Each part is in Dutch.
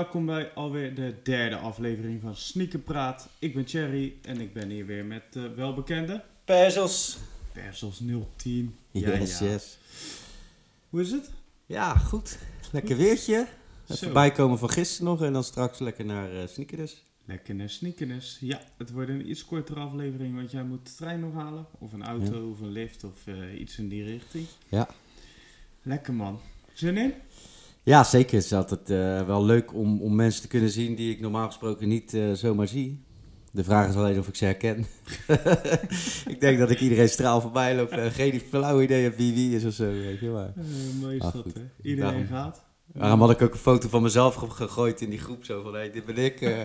welkom bij alweer de derde aflevering van Sneakerpraat. Ik ben Thierry en ik ben hier weer met de welbekende Perzels. Persels 010. Yes, yes. Hoe is het? Ja, goed. Lekker weertje. Even bijkomen van gisteren nog en dan straks lekker naar uh, Sneakers. Lekker naar sneakers. Ja, het wordt een iets kortere aflevering, want jij moet de trein nog halen. Of een auto, Ja. of een lift, of eh, iets in die richting. Ja. Lekker man. Zin in? Ja, zeker. Is altijd eh, wel leuk om, om mensen te kunnen zien die ik normaal gesproken niet eh, zomaar zie. De vraag is alleen of ik ze herken. ik denk dat ik iedereen straal voorbij loop en geen flauw idee heb wie wie is of zo. Weet je maar. Eh mooi is Ah, dat, goed. hè? Iedereen Daarom. gaat. Daarom had ik ook een foto van mezelf ge- gegooid in die groep. Zo van, hé, dit ben ik. eh,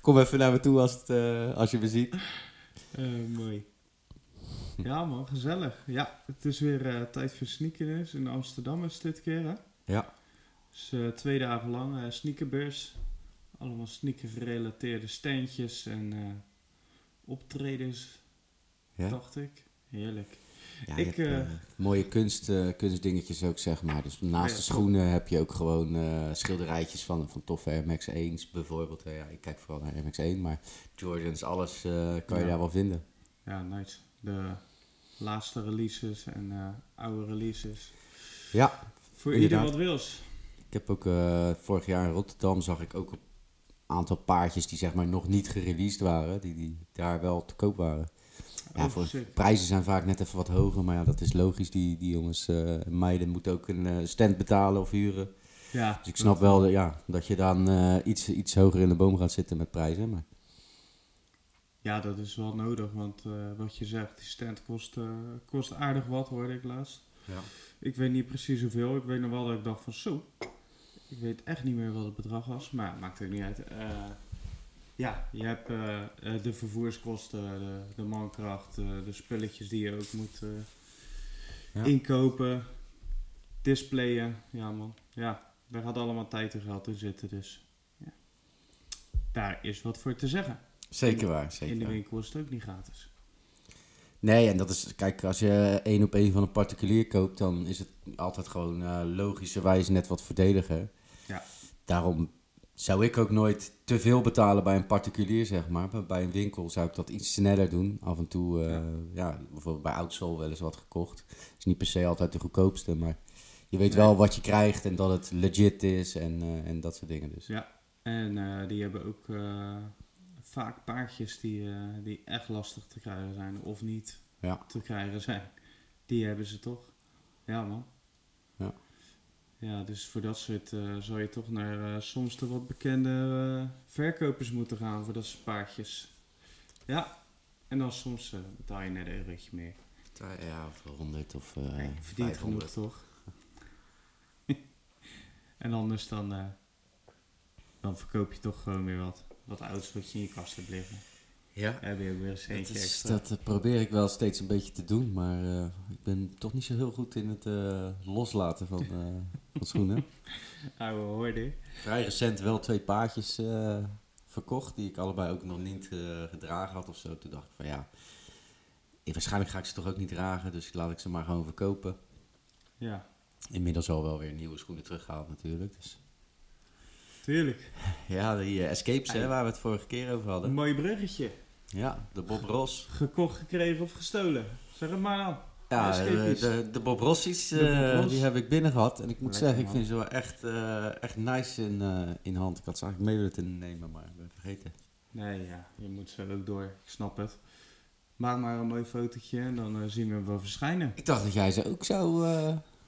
kom even naar me toe als, het, eh, als je me ziet. Eh, mooi. Ja man, gezellig. Ja, het is weer eh, tijd voor sneakers. In Amsterdam is dit keer, hè? Ja. Dus eh, twee dagen lang eh sneakerbeurs. Allemaal sneaker gerelateerde standjes en eh, optredens, Ja. dacht ik. Heerlijk. Ja, Ik, hebt, mooie kunst, kunstdingetjes ook, zeg maar. Dus naast Ja, de schoenen heb je ook gewoon schilderijtjes van, van toffe Air Max 1's bijvoorbeeld. Ja, ik kijk vooral naar Max 1, maar Jordans, alles kan je daar wel vinden. Ja, nice. De laatste releases en oude releases. Ja, Voor ieder Inderdaad. wat wils. Ik heb ook eh, vorig jaar in Rotterdam zag ik ook een aantal paardjes die zeg maar nog niet gereleased waren, die, die daar wel te koop waren. Ja, voor prijzen zijn vaak net even wat hoger, maar ja, dat is logisch. Die, die jongens eh, en meiden moeten ook een eh, stand betalen of huren. Ja, Dus ik snap wel dat- ja, dat je dan eh, iets, iets hoger in de boom gaat zitten met prijzen. Maar Ja, dat is wel nodig, want eh, wat je zegt, die stand kost, kost aardig wat, hoorde ik laatst. ja. Ik weet niet precies hoeveel. Ik weet nog wel dat ik dacht van zo. Ik weet echt niet meer wat het bedrag was, maar maakt ook niet uit. Eh, ja, je hebt eh, eh, de vervoerskosten, de, de mankracht, de spulletjes die je ook moet Ja. inkopen, displayen. Ja man, ja, daar gaat allemaal tijd en geld in zitten, dus ja. daar is wat voor te zeggen. Zeker waar, zeker in de winkel is het ook niet gratis. Nee, en dat is, kijk, als je één op één van een particulier koopt, dan is het altijd gewoon eh, logischerwijs net wat voordeliger. Ja. Daarom zou ik ook nooit te veel betalen bij een particulier, zeg maar. Maar bij een winkel zou ik dat iets sneller doen. Af en toe, eh, Ja. ja. bijvoorbeeld bij Oudsol wel eens wat gekocht. is niet per se altijd de goedkoopste, maar je weet Nee. wel wat je krijgt en dat het legit is en, eh, en dat soort dingen. Dus. Ja, en eh, die hebben ook vaak paardjes die, die echt lastig te krijgen zijn of niet Ja. te krijgen zijn. Die hebben ze toch? Ja, man. Ja. Ja, dus voor dat soort eh zou je toch naar eh, soms de wat bekende eh, verkopers moeten gaan voor dat soort paardjes. Ja, en dan soms betaal je net een eurotje meer. Ja, of 100 of eh Nee, verdient 500. genoeg, toch? en anders dan, dan verkoop je toch gewoon weer wat, wat ouds wat je in je kast hebt liggen. Ja. Heb je ook weer een Dat, is, extra. dat eh, probeer ik wel steeds een beetje te doen, maar eh, ik ben toch niet zo heel goed in het eh, loslaten van, eh, van schoenen. Oude hoorde. Vrij recent wel twee paardjes verkocht, die ik allebei ook nog niet gedragen had of zo. Toen dacht ik van ja, waarschijnlijk ga ik ze toch ook niet dragen, dus laat ik ze maar gewoon verkopen. Ja, Inmiddels al wel weer nieuwe schoenen teruggehaald natuurlijk. Dus. Tuurlijk. Ja, die eh, Escapes hè, waar we het vorige keer over Een hadden. mooi bruggetje. Ja, de Bob Ross. Gekocht, gekregen of gestolen. Zeg het maar dan. Ja, de, de, de Bob Rossies, De Bob eh, Ross. die heb ik binnen gehad. En ik moet Lekker, zeggen, ik man. vind ze wel echt, eh, echt nice in, eh, in hand. Ik had ze eigenlijk mee willen nemen, maar ik ben vergeten. Nee, ja, je moet ze ook door. Ik snap het. Maak maar een mooi fotootje en dan eh, zien we hem wel verschijnen. Ik dacht dat jij ze ook zou...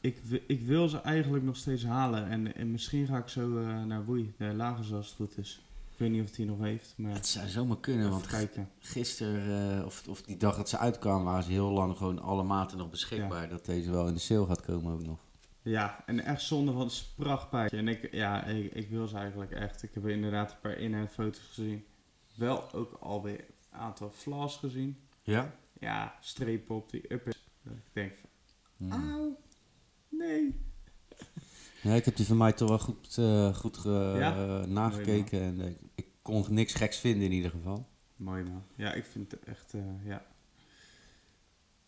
Ik, ik wil ze eigenlijk nog steeds halen. En, en misschien ga ik zo eh, naar Woei, de lager als het goed is. Ik weet niet of hij nog heeft, maar het zou zomaar kunnen, want kijken. gisteren, eh, of, of die dag dat ze uitkwamen, waren ze heel lang gewoon alle maten nog beschikbaar. Dat deze wel in de sale gaat komen ook nog. Ja, en echt zonde van het. En ik, ja, ik, ik wil ze eigenlijk echt. Ik heb inderdaad een paar in- en foto's gezien. Wel ook alweer een aantal flaws gezien. Ja? Ja, strepen op die uppers. Ik denk van, Hmm. Nee. Ja, ik heb die van mij toch wel goed, eh, goed ge- Ja? nagekeken. En eh, ik kon niks geks vinden in ieder geval. Mooi man. Ja, ik vind het echt, eh, ja.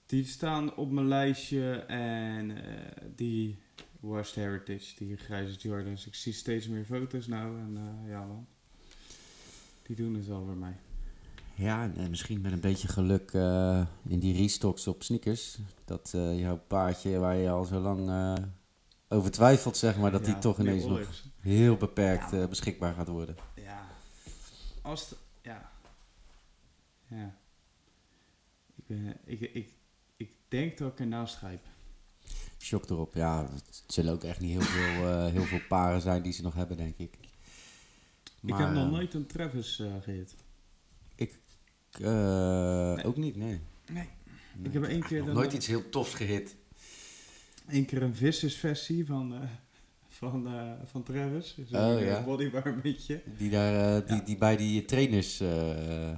Die staan op mijn lijstje en die Washed Heritage, die grijze Jordans. Ik zie steeds meer foto's nou en ja man, die doen het wel voor mij. Ja, en eh, misschien met een beetje geluk eh, in die restocks op sneakers. Dat eh, jouw paardje waar je al zo lang eh, over twijfelt, zeg maar, dat die toch ineens nog heel beperkt Ja. eh, beschikbaar gaat worden. Ja, als het, ja, ja. Ik, ben, ik, ik, ik denk dat ik ernaast grijp. Shock erop, ja. Het zullen ook echt niet heel veel, eh, heel veel paren zijn die ze nog hebben, denk ik. ik heb nog nooit een Travis eh gehit. Eh, Nee. Ook niet, nee. Nee. Ik heb één keer een- nooit iets heel tofs gehit. Eén keer een vissersversie van, eh, van, eh, van Travis. Zo'n Oh, eh, ja. bodywarmetje. Die, daar, eh, die, Ja. die bij die trainers eh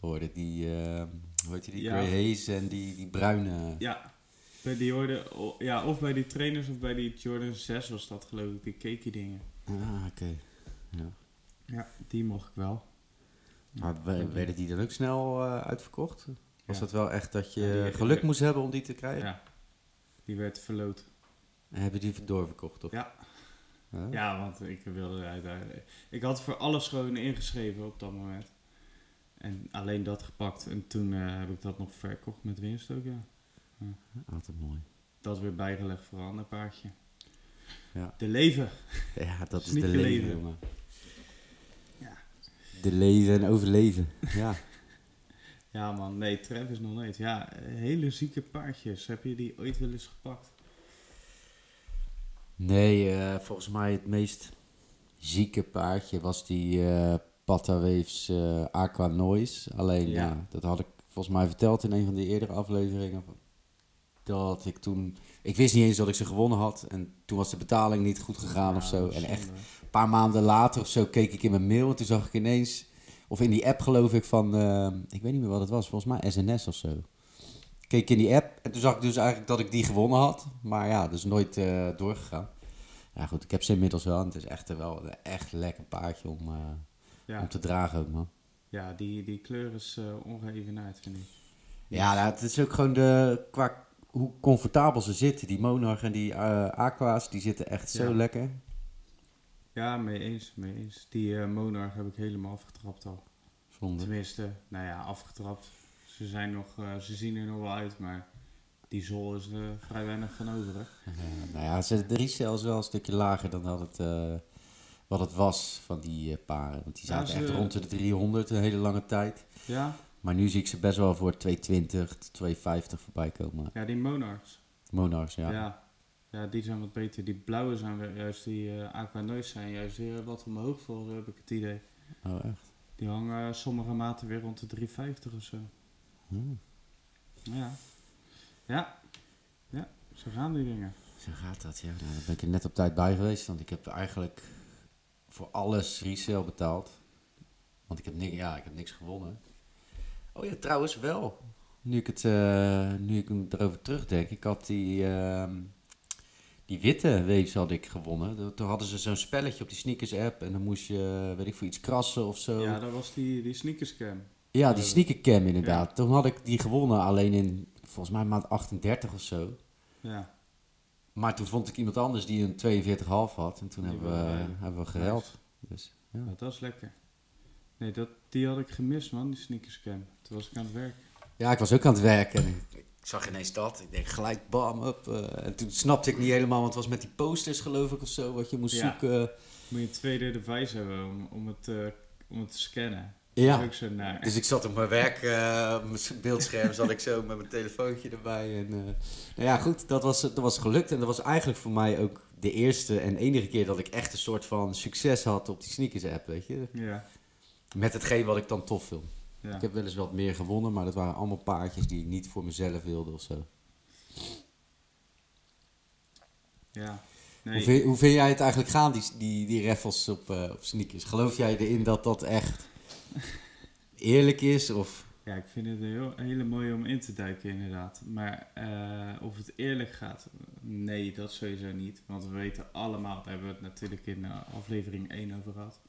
hoorden. Die, eh hoe heet die, die Ja. Gray Hayes en die, die bruine... Ja, bij die hoorde, ja, of bij die trainers of bij die Jordan 6 was dat geloof ik, die cakey dingen. Ah, oké. Ja. Ja, die mocht ik wel. Maar we- werden die dan ook snel eh, uitverkocht? Was Ja. dat wel echt dat je Ja, geluk moest hebben om die te krijgen? Ja, die werd verloot. En hebben die doorverkocht, toch? Ja. Ja. Ja, want ik wilde uiteindelijk... Ik had voor alles gewoon ingeschreven op dat moment. En alleen dat gepakt. En toen eh, heb ik dat nog verkocht met winst ook, ja. Altijd mooi. Dat weer bijgelegd voor een ander paardje. Ja. De leven. Ja, dat is de leven, leven. jongen. De leven en overleven. Ja. Ja man, nee, Travis nog nooit. Ja, eh, hele zieke paardjes. Heb je die ooit wel eens gepakt? Nee, eh, volgens mij het meest zieke paardje was die eh Pata Waves eh, Aqua Noise. Alleen, Ja. dat had ik volgens mij verteld in een van die eerdere afleveringen. Dat ik toen... Ik wist niet eens dat ik ze gewonnen had. En toen was de betaling niet goed gegaan of zo. En echt een paar maanden later of zo keek ik in mijn mail. En toen zag ik ineens... Of in die app geloof ik van... eh, ik weet niet meer wat het was. Volgens mij SNS of zo. Keek ik in die app. En toen zag ik dus eigenlijk dat ik die gewonnen had. Maar ja, dus nooit eh, doorgegaan. Ja goed, ik heb ze inmiddels wel. En het is echt wel een echt lekker paardje om, eh, Ja, om te dragen ook, man. ja die, die kleur is eh ongeëvenaard, vind ik. Ja, nou, het is ook gewoon de, qua hoe comfortabel ze zitten. Die Monarch en die eh, Aqua's, die zitten echt zo Ja. lekker. Ja, mee eens, mee eens. Die eh, Monarch heb ik helemaal afgetrapt al. Zonde. Tenminste, nou ja, afgetrapt. Ze, zijn nog, eh, ze zien er nog wel uit, maar die zool is er vrij weinig van over. Hè? Nou ja, ze, de resale is wel een stukje lager dan dat het, wat het was van die paren. Want die Ja, zaten ze- echt rond de 300 een hele lange tijd. Ja, Maar nu zie ik ze best wel voor 220, 250 voorbij komen. ja die Monarchs. Monarchs, ja. Ja. ja. die zijn wat beter. Die blauwe zijn weer juist, die eh Aqua Noise zijn juist weer wat omhoog voor, heb ik het idee. Oh, echt? Die hangen sommige maten weer rond de 350 of zo. Hm. Ja. Ja. Ja, zo gaan die dingen. Zo gaat dat, ja. Nou, daar ben ik er net op tijd bij geweest, want ik heb eigenlijk voor alles resale betaald. Want ik heb, niks, ja, ik heb niks gewonnen. Oh ja, trouwens wel. Nu ik, het, eh, nu ik erover terugdenk, ik had die, ehm, die witte weefs had ik gewonnen. Toen- hadden ze zo'n spelletje op die sneakers app en dan moest je, weet ik voor iets krassen of zo. Ja, dat was die, die sneakerscam. Ja, die Eh, sneakercam inderdaad. Toen had ik die gewonnen, alleen in volgens mij maand 38 of zo. Ja. Maar toen vond ik iemand anders die een 42,5 had. En toen Die hebben we, hebben we gereld. Dus, ja. Dat is lekker. Nee, dat, die had ik gemist, man, die sneakerscam. Toen was ik aan het werk. ja, ik was ook aan het werken. En ik, ik zag ineens dat. Ik denk gelijk bam, up. eh, en toen snapte ik niet helemaal, want het was met die posters geloof ik of zo, wat je moest Ja. zoeken. Moet je een tweede device hebben om, om, het, eh, om het te scannen. Ja. Dat is ook zo naar. Dus ik zat op mijn werk, eh, op mijn beeldscherm zat ik zo met mijn telefoontje erbij. En, eh, nou ja, goed, dat was, dat was gelukt. En dat was eigenlijk voor mij ook de eerste en enige keer dat ik echt een soort van succes had op die sneakers app, weet je. Ja. Met hetgeen wat ik dan tof vind. Ja. Ik heb wel eens wat meer gewonnen, maar dat waren allemaal paardjes die ik niet voor mezelf wilde of zo. ja. Hoe, Nee, vind, hoe vind jij het eigenlijk gaan, die, die, die raffles op, eh, op sneakers? Geloof jij erin dat dat echt eerlijk is? Of... ja, ik vind het een heel, hele mooie om in te duiken, inderdaad. Maar eh, of het eerlijk gaat, nee, dat sowieso niet. Want we weten allemaal, daar hebben we het natuurlijk in eh, aflevering 1 over gehad.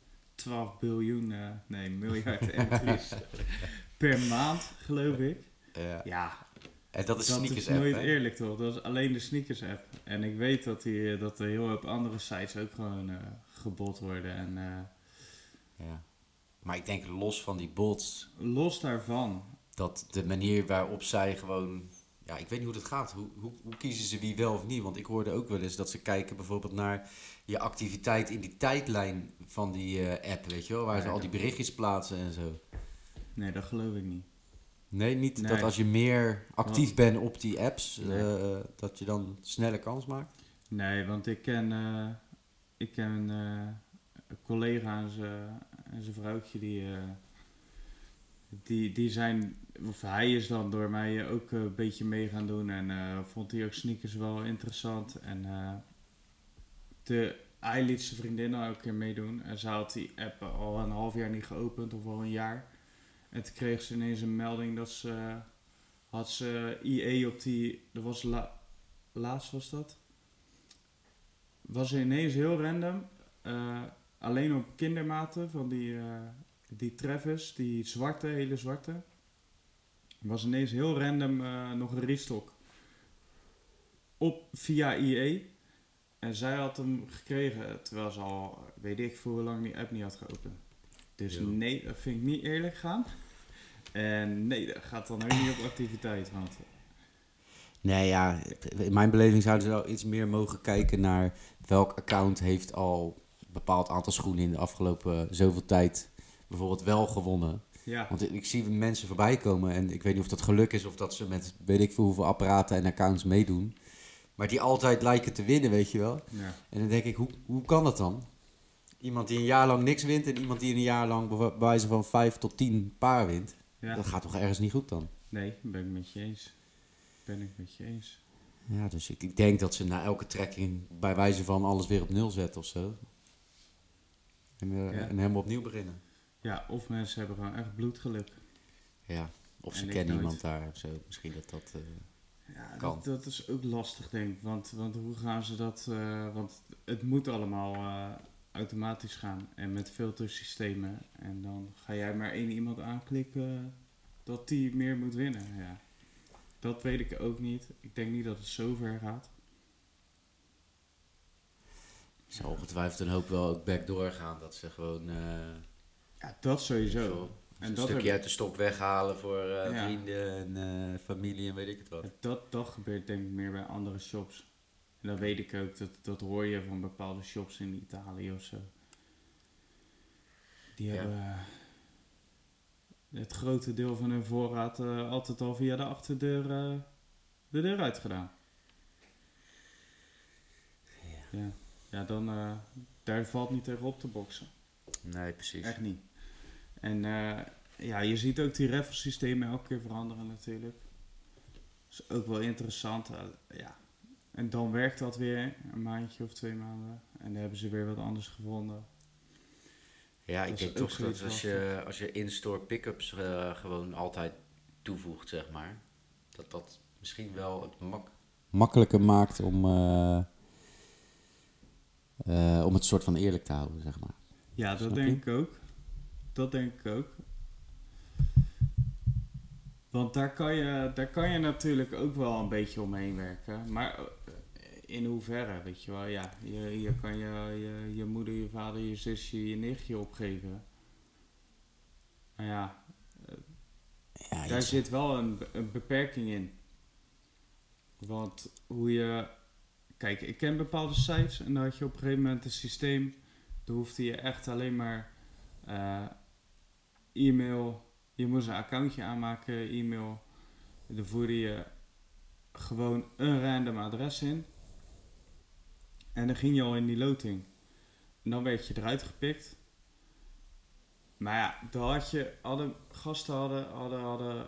12 biljoen, eh, nee, miljard entries per maand, geloof ik. Ja. Ja, En dat is dat sneakers is app, nooit hè? eerlijk toch? Dat is alleen de sneakers app. En ik weet dat, die, dat er heel veel andere sites ook gewoon eh, gebot worden. En eh, Ja. Maar ik denk los van die bots, los daarvan, dat de manier waarop zij gewoon... Ja, ik weet niet hoe dat gaat. Hoe, hoe, hoe kiezen ze wie wel of niet? Want ik hoorde ook wel eens dat ze kijken bijvoorbeeld naar je activiteit in die tijdlijn van die eh, app, weet je wel? Waar Ja, ze al die berichtjes plaatsen en zo. nee, dat geloof ik niet. Nee, niet Nee. dat als je meer actief bent op die apps, Nee. eh, dat je dan sneller kans maakt? Nee, want ik ken, eh, ik ken een collega en zijn vrouwtje die, die, die zijn, of hij is dan door mij ook een beetje mee gaan doen en vond hij ook sneakers wel interessant. En de, zijn vriendin al een keer meedoen en ze had die app al een half jaar niet geopend of al een jaar. En toen kreeg ze ineens een melding dat ze, had ze IE op die, dat was la, laatst was dat? was ineens heel random. eh, alleen op kindermaten van die, eh, die Travis, die zwarte, hele zwarte. Was ineens heel random eh, nog een restock. Op via IE. En zij had hem gekregen terwijl ze al, weet ik voor hoe lang die app niet had geopend. Dus nee, dat vind ik niet eerlijk gaan. En nee, dat gaat dan ook niet op activiteit. Want Nee, ja, in mijn beleving zouden ze wel iets meer mogen kijken naar welk account heeft al een bepaald aantal schoenen in de afgelopen zoveel tijd bijvoorbeeld wel gewonnen. ja, Want ik zie mensen voorbij komen en ik weet niet of dat geluk is of dat ze met weet ik veel hoeveel apparaten en accounts meedoen. Maar die altijd lijken te winnen, weet je wel. ja. En dan denk ik, hoe, hoe kan dat dan? Iemand die een jaar lang niks wint en iemand die een jaar lang bij wijze van vijf tot tien paar wint. ja. Dat gaat toch ergens niet goed dan? Nee, ben ik met je eens. Ben ik met je eens. Ja, dus ik, ik denk dat ze na elke trekking bij wijze van alles weer op nul zetten of zo. En, eh, Ja. en helemaal opnieuw beginnen. Ja, of mensen hebben gewoon echt bloedgeluk. Ja, of ze kennen iemand daar of zo. Misschien dat dat... eh, Ja, Kan. dat, dat is ook lastig, denk ik. Want, want hoe gaan ze dat... eh, want het moet allemaal eh, automatisch gaan. En met filtersystemen. En dan ga jij maar één iemand aanklikken dat die meer moet winnen. Ja. Dat weet ik ook niet. Ik denk niet dat het zo ver gaat. zal ongetwijfeld een hoop wel ook backdoor gaan. Dat ze gewoon eh, Ja, dat sowieso. En een stukje uit de stok weghalen voor eh, Ja. vrienden en eh, familie en weet ik het wat. dat, dat gebeurt denk ik meer bij andere shops. En dat weet ik ook. Dat, dat hoor je van bepaalde shops in Italië of zo. Die Ja. hebben eh, het grote deel van hun voorraad altijd al via de achterdeur de deur uitgedaan. Ja. Ja, ja dan daar valt niet tegen op te boksen. Nee, precies. Echt niet. En uh, ja, je ziet ook die raffle-systemen elke keer veranderen natuurlijk. Dat is ook wel interessant. Uh, ja. En dan werkt dat weer een maandje of twee maanden. En dan hebben ze weer wat anders gevonden. Ja, ik denk toch dat als je, als je in-store pick-ups uh, gewoon altijd toevoegt, zeg maar, dat dat misschien wel het mak makkelijker maakt om, uh, uh, om het soort van eerlijk te houden, zeg maar. Ja, dat Snap denk je? ik ook. Dat denk ik ook. Want daar kan, je, daar kan je natuurlijk ook wel een beetje omheen werken. Maar eh, in hoeverre, weet je wel. Ja, je, je kan je, je, je moeder, je vader, je zusje, je nichtje opgeven. Maar ja, ja daar zit wel een, een beperking in. Want hoe je... Kijk, ik ken bepaalde sites en dan had je op een gegeven moment een systeem... Dan hoefde je echt alleen maar uh, e-mail... Je moest een accountje aanmaken, e-mail. Dan voerde je gewoon een random adres in. En dan ging je al in die loting. En dan werd je eruit gepikt. Maar ja, dan had je, hadden, gasten hadden, hadden, hadden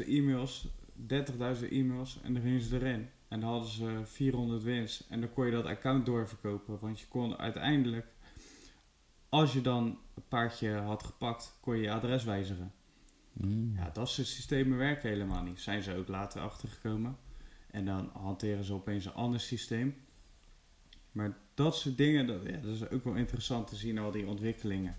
20.000 e-mails, 30.000 e-mails en dan gingen ze erin. En dan hadden ze 400 wins. En dan kon je dat account doorverkopen. Want je kon uiteindelijk, als je dan een paardje had gepakt, kon je je adres wijzigen. Mm. Ja, dat soort systemen werken helemaal niet. Zijn ze ook later achtergekomen. En dan hanteren ze opeens een ander systeem. Maar dat soort dingen, dat, ja, dat is ook wel interessant te zien, al die ontwikkelingen.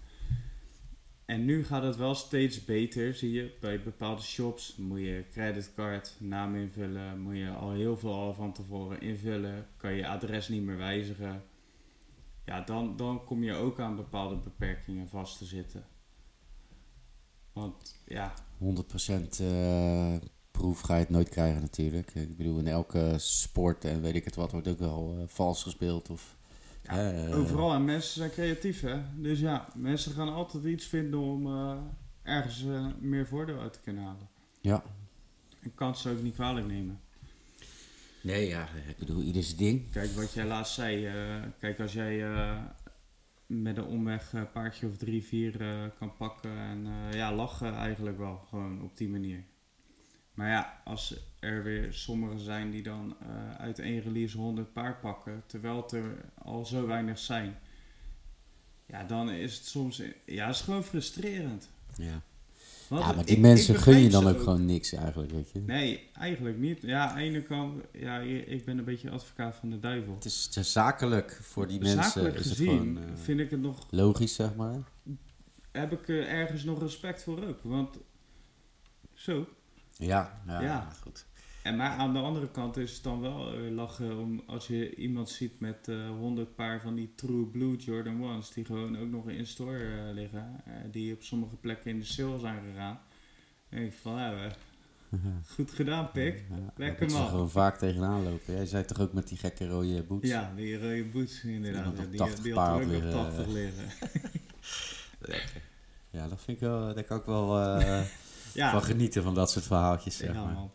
En nu gaat het wel steeds beter, zie je. Bij bepaalde shops moet je creditcard, naam invullen. Moet je al heel veel al van tevoren invullen. Kan je adres niet meer wijzigen. Ja, dan, dan kom je ook aan bepaalde beperkingen vast te zitten. Want ja, 100% eh proef ga je het nooit krijgen natuurlijk. Ik bedoel, in elke sport en weet ik het wat wordt ook wel eh, vals gespeeld. Of, Ja, eh, overal. En mensen zijn creatief, hè. Dus ja, mensen gaan altijd iets vinden om eh, ergens meer voordeel uit te kunnen halen. Ja. Ik kan ze ook niet kwalijk nemen. Nee, ja, ik bedoel, ieder zijn ding. Kijk, wat jij laatst zei. eh, kijk, als jij eh, met een omweg een paardje of drie, vier eh, kan pakken. En eh, ja, lachen eigenlijk wel. Gewoon op die manier. Maar ja, als er weer sommigen zijn die dan eh, uit één release 100 paard pakken. Terwijl het er al zo weinig zijn. Ja, dan is het soms... Ja, het is gewoon frustrerend. Ja, Want ja maar die ik mensen gun je dan ook gewoon niks eigenlijk, weet je. Nee, eigenlijk niet. Ja, aan de ene kant... Ja, ik ben een beetje advocaat van de duivel. Het is te zakelijk voor die mensen. Zakelijk is het gezien gewoon eh, vind ik het nog, logisch, zeg maar. heb ik er ergens nog respect voor ook. Want zo. Ja, ja, Ja. goed. En maar aan de andere kant is het dan wel eh, lachen om als je iemand ziet met eh 100 paar van die True Blue Jordan Ones. Die gewoon ook nog in store eh, liggen. die op sommige plekken in de sale zijn gegaan. Denk ik van, nou, goed gedaan pik. Ja, Lekker, dat ze man. gewoon vaak tegenaan lopen. Jij zei toch ook met die gekke rode boots? Ja, die rode boots inderdaad. Die, 80 die had paard ook nog liggen, 80 liggen. Ja, dat vind ik wel, daar kan ik wel Ja, van genieten van dat soort verhaaltjes, zeg ja, maar. man.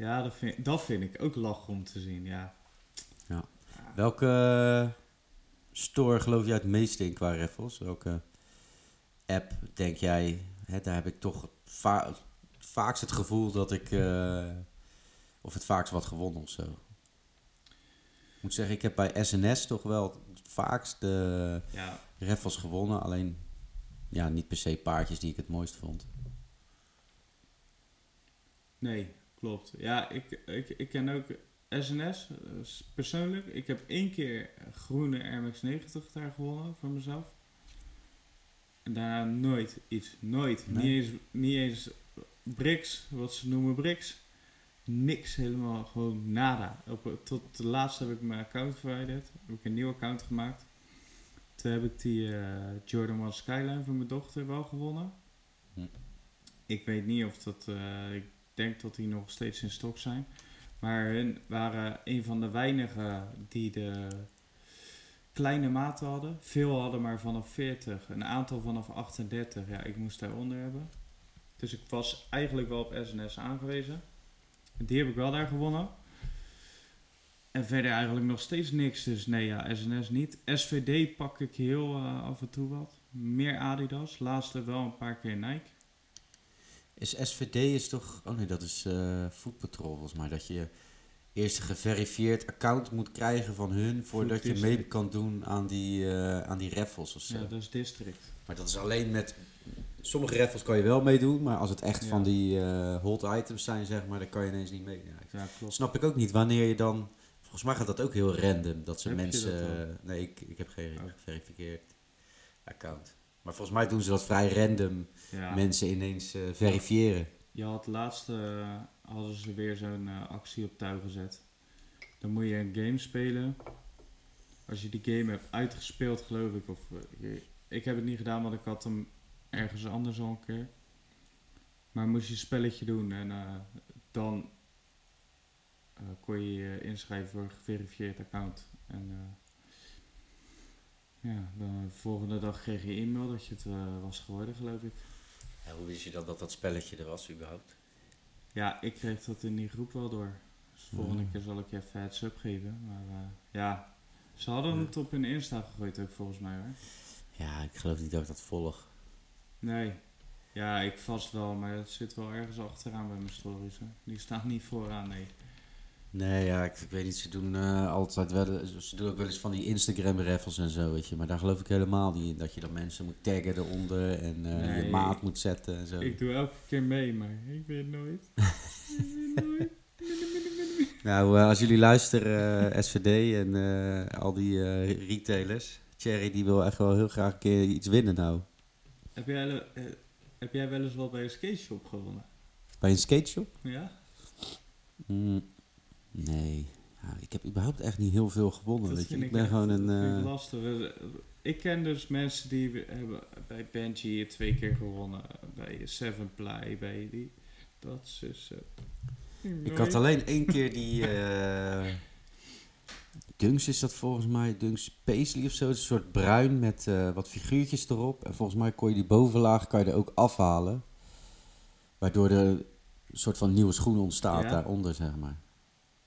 Ja, dat vind, dat vind ik ook lach om te zien, ja. Welke eh, store geloof jij het meeste in qua raffles? Welke app denk jij, hè, daar heb ik toch va vaakst het gevoel dat ik, eh, of het vaakst wat gewonnen of zo. Ik moet zeggen, ik heb bij SNS toch wel het vaakst de Ja, raffles gewonnen. Alleen, ja, niet per se paardjes die ik het mooist vond. nee, klopt. Ja, ik, ik, ik ken ook SNS, eh, persoonlijk. Ik heb één keer groene RMX90 daar gewonnen voor mezelf. En daarna nooit iets, nooit. Nee? Niet, eens, niet eens bricks, wat ze noemen bricks. Niks, helemaal gewoon nada. Op, tot de laatste heb ik mijn account verwijderd. Heb ik een nieuw account gemaakt. Toen heb ik die eh, Jordan 1 Skyline voor mijn dochter wel gewonnen. Hm. Ik weet niet of dat... eh, ik denk dat die nog steeds in stok zijn. Maar hun waren een van de weinigen die de kleine maten hadden. Veel hadden maar vanaf 40. Een aantal vanaf 38. Ja, ik moest daaronder hebben. Dus ik was eigenlijk wel op SNS aangewezen. Die heb ik wel daar gewonnen. En verder eigenlijk nog steeds niks. Dus nee, ja, SNS niet. SVD pak ik heel eh, af en toe wat. Meer Adidas. Laatste wel een paar keer Nike. Is SVD is toch... Oh nee, dat is eh Food Patrol volgens mij. Dat je eerst een geverifieerd account moet krijgen van hun... voordat je mee kan doen aan die, eh, aan die raffles of zo. Ja, dat is District. Maar dat is alleen met... Sommige raffles kan je wel meedoen, maar als het echt Ja. van die eh hot items zijn, zeg maar, dan kan je ineens niet mee. Ja, klopt. snap ik ook niet wanneer je dan... Volgens mij gaat dat ook heel random, dat ze Heb mensen... dat nee, ik, ik heb geen Oh. geverifieerd account. Maar volgens mij doen ze dat vrij random, Ja. mensen ineens eh, verifiëren. Je had laatst eh, hadden ze weer zo'n eh, actie op touw gezet. Dan moet je een game spelen. Als je die game hebt uitgespeeld, geloof ik. Of, ik heb het niet gedaan, want ik had hem ergens anders al een keer. Maar moest je een spelletje doen en dan kon je je inschrijven voor een geverifieerd account. En ja, de volgende dag kreeg je e-mail dat je het was geworden, geloof ik. Hoe wist je dan dat dat spelletje er was überhaupt? Ja, ik kreeg dat in die groep wel door. Dus de volgende Mm. keer zal ik je even het sub geven. Maar eh, ja, ze hadden het op hun Insta gegooid ook volgens mij hoor. Ja, ik geloof niet dat ik dat volg. Nee. Ja, ik vast wel, maar het zit wel ergens achteraan bij mijn stories. Hè. Die staan niet vooraan, nee. Nee, ja, ik, ik weet niet, ze doen eh, altijd wel, ze doen ook wel eens van die Instagram raffles en zo, weet je. Maar daar geloof ik helemaal niet in, dat je dan mensen moet taggen eronder en eh, Nee, je maat moet zetten en zo. Ik doe elke keer mee, maar ik weet nooit. ik weet nooit. Nou, eh, als jullie luisteren, eh, SVD en eh, al die eh, retailers, Thierry die wil echt wel heel graag een keer iets winnen nou. Heb jij, wel- eh, heb jij wel eens wat bij een skate shop gewonnen? Bij een skateshop? Ja? Mm, nee. Ja, ik heb überhaupt echt niet heel veel gewonnen. Dat Weet je. vind Ik ben echt- gewoon een... ik eh, lastig. Ik ken dus mensen die hebben bij Benji twee keer gewonnen. Bij Seven Ply, bij die. Dat is dus... eh, Ik had alleen één keer die... eh Dunks is dat volgens mij. Dunks Paisley of zo. Het is een soort bruin met eh, wat figuurtjes erop. En volgens mij kon je die bovenlaag kan je er ook afhalen. Waardoor er een soort van nieuwe schoen ontstaat Ja. daaronder, zeg maar.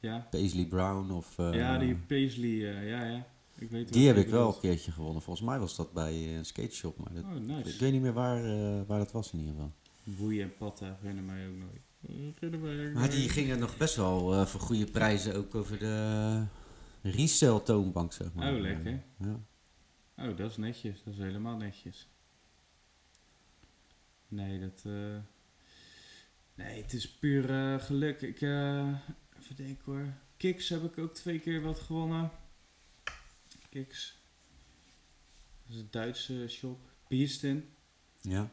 Ja, Paisley Brown of... eh, ja die Paisley, eh, ja, ja. Ik weet Die heb ik wel een keertje gewonnen. Volgens mij was dat bij eh, een skateshop. Maar dat, Oh, ik weet niet meer waar, waar dat was in ieder geval. Woei en patta herinneren mij ook nooit. Mij Maar die gingen nog best wel voor goede prijzen ook over de resell toonbank, zeg maar. Oh, lekker. Ja. Oh, dat is netjes. Dat is helemaal netjes. Nee, dat... Nee, het is puur geluk. Ik... even denken hoor. Kiks heb ik ook twee keer wat gewonnen. Kiks. Dat is een Duitse shop. Beesten. ja.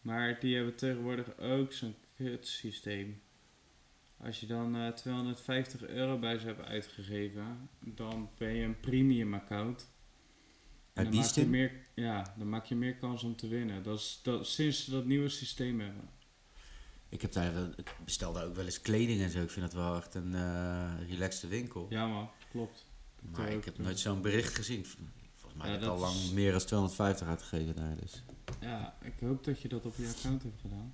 Maar die hebben tegenwoordig ook zo'n kut systeem. Als je dan eh, 250 euro bij ze hebt uitgegeven, dan ben je een premium account. En dan maak, je meer, ja, dan maak je meer kans om te winnen. Dat is dat, sinds ze dat nieuwe systeem hebben. Ik, heb daar wel, ik bestel daar ook wel eens kleding en zo. Ik vind dat wel echt een eh relaxte winkel. Ja man, klopt. Dat maar ik heb nooit zo'n bericht gezien. Volgens mij Ja, heb ik al lang is- meer dan 250 uitgegeven daar. Dus. Ja, ik hoop dat je dat op je account hebt gedaan.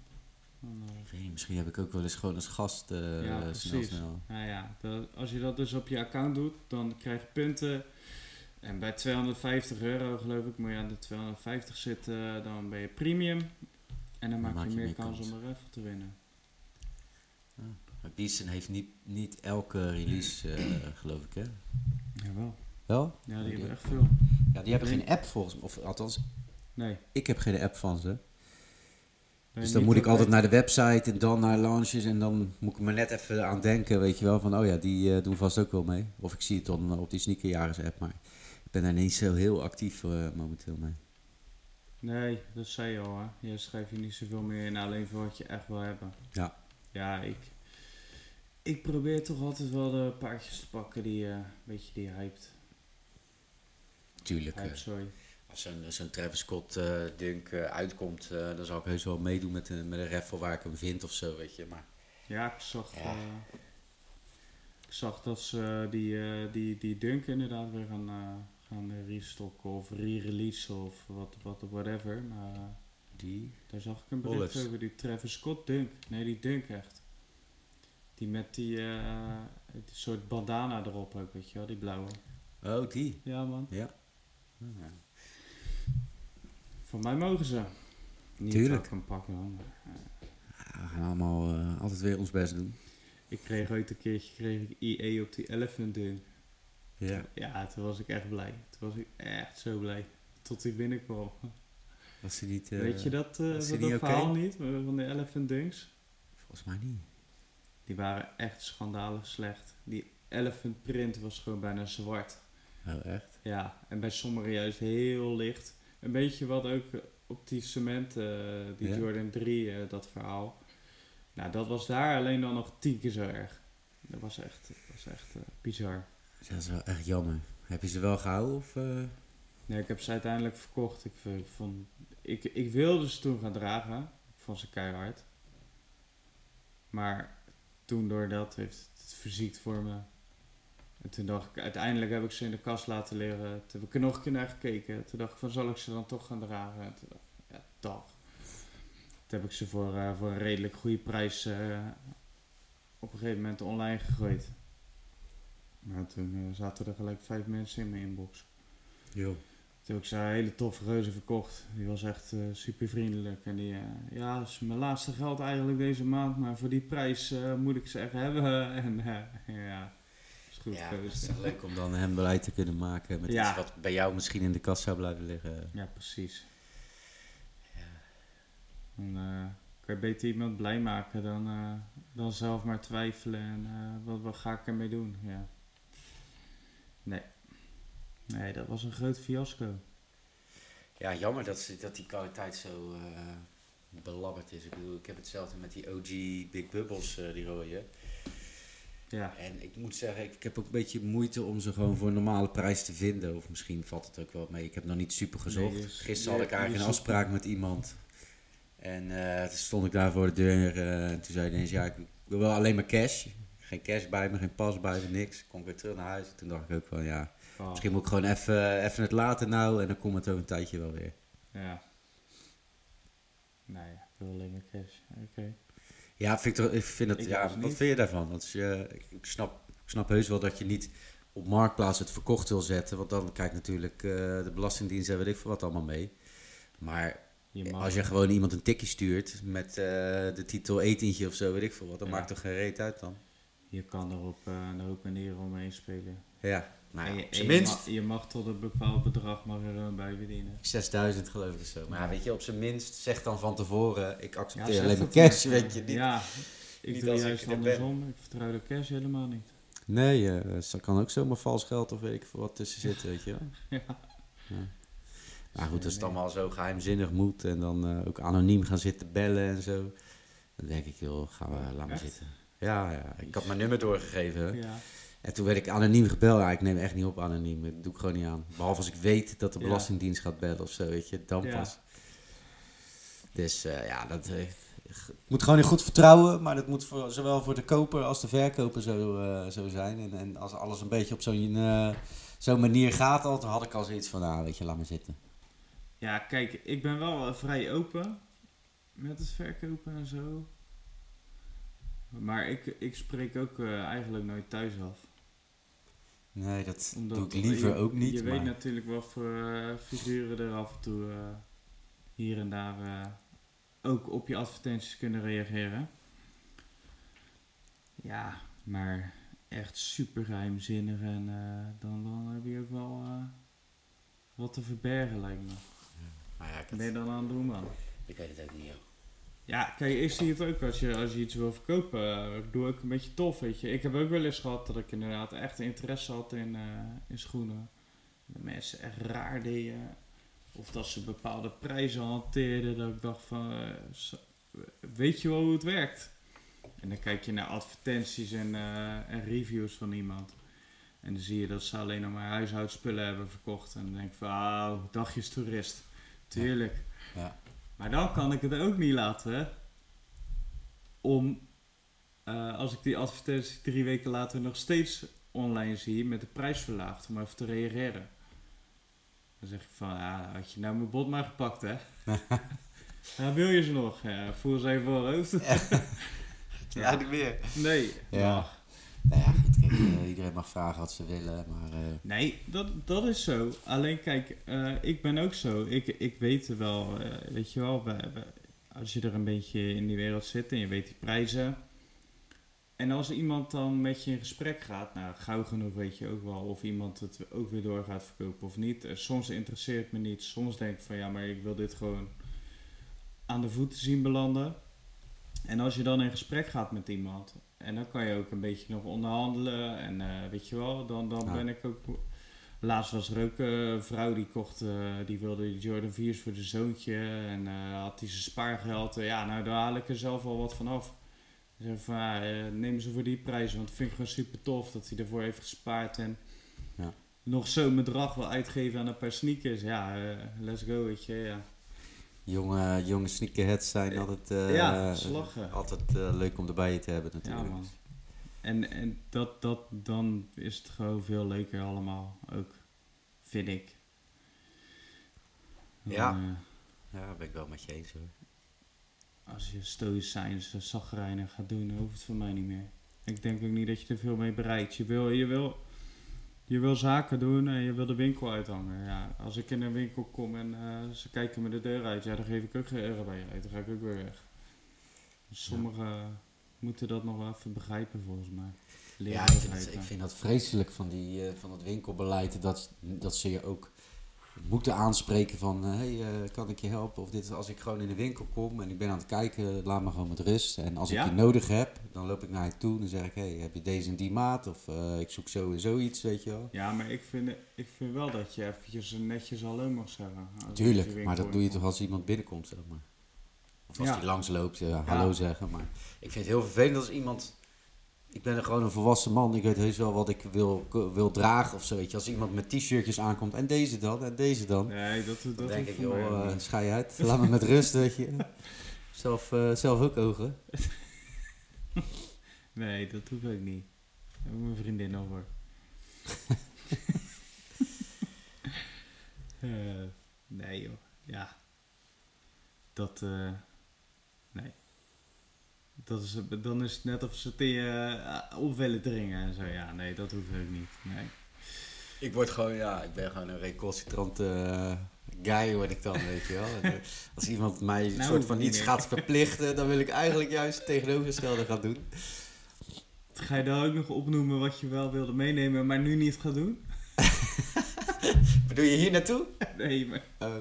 Dan, eh, Ik weet niet, misschien heb ik ook wel eens gewoon als gast eh Ja, snel precies. snel. Nou ja, dat- als je dat dus op je account doet, dan krijg je punten. En bij 250 euro geloof ik, moet je aan de 250 zitten, dan ben je premium. En dan maak, je, meer kans, om er even te winnen. Maar Beesten heeft niet, niet elke release, eh, geloof ik, hè? Jawel. Wel? Ja, die hebben echt veel. Ja, die hebben geen app volgens mij. Of althans, Nee. ik heb geen app van ze. Dus dan moet ik altijd naar de website en dan naar launches. En dan moet ik me net even aan denken, weet je wel. Van, oh ja, die eh, doen vast ook wel mee. Of ik zie het dan op die sneakerjagers app. Maar ik ben daar niet zo heel actief eh, momenteel mee. Nee, dat zei je al hè. Je schrijft je niet zoveel meer in, alleen voor wat je echt wil hebben. Ja. Ja, ik... Ik probeer toch altijd wel de paardjes te pakken die, eh, een beetje die hyped. Tuurlijk. Hype, sorry. als zo'n zo'n Travis Scott eh, dunk eh, uitkomt, eh, dan zal ik heus wel meedoen met, een met een raffle waar ik hem vind of zo, weet je. Maar Ja, ik zag, Ja. eh, ik zag dat ze die, eh, die, die dunk inderdaad weer gaan, eh, gaan restocken of re-releasen of wat, wat, whatever. Maar die... daar zag ik een bericht Olives. over die Travis Scott dunk. Nee, die dunk echt. Die met die, eh, soort bandana erop ook, weet je wel, die blauwe. Oh, die. Ja man, Ja. van mij mogen ze. Niet Tuurlijk. hem pakken eh, Ja, we gaan allemaal eh, altijd weer ons best doen. Ik kreeg ooit een keertje kreeg ik EA op die Elephant dunk. Ja. Ja, toen was ik echt blij. Toen was ik echt zo blij. Tot hij binnenkwam. Was hij niet... Weet je dat, eh was dat, niet oké? verhaal niet? eh, Van de Elephant Dunks? Volgens mij niet. Die waren echt schandalig slecht. Die Elephant print was gewoon bijna zwart. Oh, echt? Ja, en bij sommigen juist heel licht. Een beetje wat ook op die cement, die Ja. Jordan 3, eh, dat verhaal. Nou, dat was daar alleen dan nog tien keer zo erg. Dat was echt, dat was echt eh, bizar. Dat is wel echt jammer. Heb je ze wel gehouden of... eh? Nee, ik heb ze uiteindelijk verkocht. Ik, v- vond, ik, ik wilde ze toen gaan dragen. Ik vond ze keihard. Maar toen door dat heeft het verziekt voor me. En toen dacht ik, uiteindelijk heb ik ze in de kast laten liggen. Toen heb ik er nog een keer naar gekeken. Toen dacht ik van, zal ik ze dan toch gaan dragen? En toen dacht ik, ja, dag. Toen heb ik ze voor, eh, voor een redelijk goede prijs eh, op een gegeven moment online gegooid. Maar toen eh, zaten er gelijk vijf mensen in mijn inbox. Jo. Toen heb ik zo'n hele toffe reuze verkocht. Die was echt super vriendelijk. En die, eh, ja, dat is mijn laatste geld eigenlijk deze maand. Maar voor die prijs eh, moet ik ze echt hebben. En eh, ja, is goed Ja, geweest. het is leuk om dan hem blij te kunnen maken met Ja. iets wat bij jou misschien in de kast zou blijven liggen. Ja, precies. Dan eh, kan je beter iemand blij maken dan, eh, dan zelf maar twijfelen. En eh, wat, wat ga ik ermee doen? Ja. Nee. Nee, dat was een groot fiasco. Ja, jammer dat, ze, dat die kwaliteit zo eh, belabberd is. Ik bedoel, ik heb hetzelfde met die OG Big Bubbles, eh, die rode. Ja. En ik moet zeggen, ik, ik heb ook een beetje moeite om ze gewoon voor een normale prijs te vinden. Of misschien valt het ook wel mee. Ik heb nog niet super gezocht. Nee, dus Gisteren had ik eigenlijk een zoekt- afspraak met iemand. En eh, toen stond ik daar voor de deur. en toen zei hij ineens, ja, ik wil wel alleen maar cash. Geen cash bij me, geen pas bij me, niks. Kom ik weer terug naar huis. Toen dacht ik ook van, ja, Oh, misschien moet ik gewoon even, even het laten nou. En dan komt het over een tijdje wel weer. Ja. Nee, ik wil alleen maar cash. Oké. Ja, vind ik, toch- ik vind het, Ik ja, wat niet. vind je daarvan? Want je, ik, snap, ik snap heus wel dat je niet op marktplaats het verkocht wil zetten. Want dan kijkt natuurlijk eh, de Belastingdienst en weet ik veel wat allemaal mee. Maar Je als je gewoon iemand een tikje stuurt met eh, de titel etentje of zo, weet ik veel wat, dan Ja. maakt toch geen reet uit dan? Je kan er op eh, een hoop manieren omheen spelen. Ja, nou En ja, je, op minst mag, je mag tot een bepaald bedrag mag er gewoon bij verdienen. 6000 geloof ik of zo. Maar ja, weet je, op zijn minst zeg dan van tevoren, ik accepteer alleen maar dat cash, weet je. Niet, Ja, ik niet doe als ik juist er ben. andersom. Ik vertrouw de cash helemaal niet. Nee, er kan ook zomaar vals geld of weet ik veel wat tussen zitten, weet je wel. Ja. Maar goed, als het allemaal zo geheimzinnig moet en dan eh, ook anoniem gaan zitten bellen en zo. Dan denk ik, joh, gaan we, laat maar zitten. Ja, ja, ik had mijn nummer doorgegeven. Ja. En toen werd ik anoniem gebeld. Ja, ik neem echt niet op anoniem. Dat doe ik gewoon niet aan. Behalve als ik weet dat de. Belastingdienst gaat bellen of zo, weet je. Dan pas. Dus eh, ja, dat eh, moet gewoon in goed vertrouwen. Maar dat moet voor, zowel voor de koper als de verkoper zo, eh, zo zijn. En, en als alles een beetje op zo'n zo'n manier gaat, al, dan had ik al zoiets van, nou weet je, laat maar zitten. ja, kijk, ik ben wel vrij open met het verkopen en zo. Maar ik, ik spreek ook eh, eigenlijk nooit thuis af. Nee, dat Omdat doe ik liever je, ook niet. Je maar... weet natuurlijk wat voor eh, figuren er af en toe eh, hier en daar ook op je advertenties kunnen reageren. Ja, maar echt super geheimzinnig en dan, dan heb je ook wel wat te verbergen lijkt me. Maar ja, ik, Wat ben je dan aan het doen man? ik weet het ook niet, joh. Ja, kijk, ik zie het ook als je, als je iets wil verkopen. eh, doe ik een beetje tof, weet je. Ik heb ook wel eens gehad dat ik inderdaad echt interesse had in, eh, in schoenen. Dat mensen echt raar deden. Of dat ze bepaalde prijzen hanteerden. Dat ik dacht van, eh, weet je wel hoe het werkt? En dan kijk je naar advertenties en, en reviews van iemand. En dan zie je dat ze alleen nog maar huishoudspullen hebben verkocht. En dan denk ik van, ah, dagjes toerist. Tuurlijk. Ja. Maar dan kan ik het ook niet laten om, eh, als ik die advertentie drie weken later nog steeds online zie met de prijs verlaagd, om even te reageren. Dan zeg ik van, ja, had je nou mijn bod maar gepakt, hè? ja, wil je ze nog? Ja, voel ze even voorhoofd. Ja, niet meer. Nee. Ja. Nou ja, goed, eh, iedereen mag vragen wat ze willen, maar... eh, Nee, dat, dat is zo. Alleen kijk, eh, ik ben ook zo. Ik, ik weet wel, weet je wel, we- we- als je er een beetje in die wereld zit en je weet die prijzen. En als iemand dan met je in gesprek gaat, nou gauw genoeg weet je ook wel of iemand het ook weer door gaat verkopen of niet. Soms interesseert me niet, soms denk ik van ja, maar ik wil dit gewoon aan de voeten zien belanden. En als je dan in gesprek gaat met iemand en dan kan je ook een beetje nog onderhandelen en eh, weet je wel, dan, dan Ja. ben ik ook... Laatst was er ook eh, een vrouw die kocht, eh, die wilde die Jordan 4's voor de zoontje en had hij zijn spaargeld. Ja, nou daar haal ik er zelf wel wat van af. Zeg van, neem ze voor die prijs, want dat vind ik gewoon super tof dat hij ervoor heeft gespaard en Ja. nog zo'n bedrag wil uitgeven aan een paar sneakers. Ja, let's go, weet je, ja. Jonge, jonge sneakerheads zijn altijd, eh, Ja, altijd eh, leuk om erbij te hebben Ja, natuurlijk. man. En, en dat, dat, dan is het gewoon veel leuker allemaal, ook, vind ik. Dan, Ja. eh, ja, dat ben ik wel met je eens hoor. als je stoïcijns zagrijnig gaat doen, hoeft het voor mij niet meer. Ik denk ook niet dat je er veel mee bereikt. Je wil, je wil, je wil zaken doen en je wil de winkel uithangen. Ja, als ik in een winkel kom en eh, ze kijken me de deur uit, ja, dan geef ik ook geen euro bij je uit. Dan ga ik ook weer weg. Sommigen moeten dat nog wel even begrijpen volgens mij. Leren Ja, vind, ik vind dat vreselijk van, die, eh, van het winkelbeleid. Dat, dat ze je ook moeten aanspreken van, hé, hey, eh, kan ik je helpen? Of dit als ik gewoon in de winkel kom en ik ben aan het kijken, laat me gewoon met rust. En als Ja? ik je nodig heb, dan loop ik naar je toe en dan zeg ik, hey, heb je deze en die maat? Of eh, ik zoek zo en zoiets, weet je wel. Ja, maar ik vind, ik vind wel dat je eventjes netjes hallo mag zeggen. Tuurlijk, maar dat doe je toch als iemand binnenkomt, zeg maar. Of als Ja. die langsloopt, ja, hallo zeggen. Maar ik vind het heel vervelend als iemand... Ik ben gewoon een volwassen man. Ik weet heus wel wat ik wil, wil dragen of zo. Weet je. Als iemand met t-shirtjes aankomt en deze dan en deze dan. Nee, dat, dat Dan denk ik, joh, niet. schei uit. Laat me met rust, weet je. Zelf, eh, zelf ook ogen. Nee, dat hoeft ook niet. Daar heb ik mijn vriendin over. Eh, nee joh, ja. Dat, eh, nee. Dat is, dan is het net of ze het in je eh, op willen dringen en zo. Ja, nee, dat hoeft ook niet. Nee. Ik word gewoon, ja, ik ben gewoon een recalcitrante eh, guy, word ik dan, weet je wel. Als iemand mij een Nou, soort van iets meer. gaat verplichten, dan wil ik eigenlijk juist het tegenovergestelde gaan doen. Ga je dan ook nog opnoemen wat je wel wilde meenemen, maar nu niet gaat doen? Bedoel je hier naartoe? Nee, maar... Oh,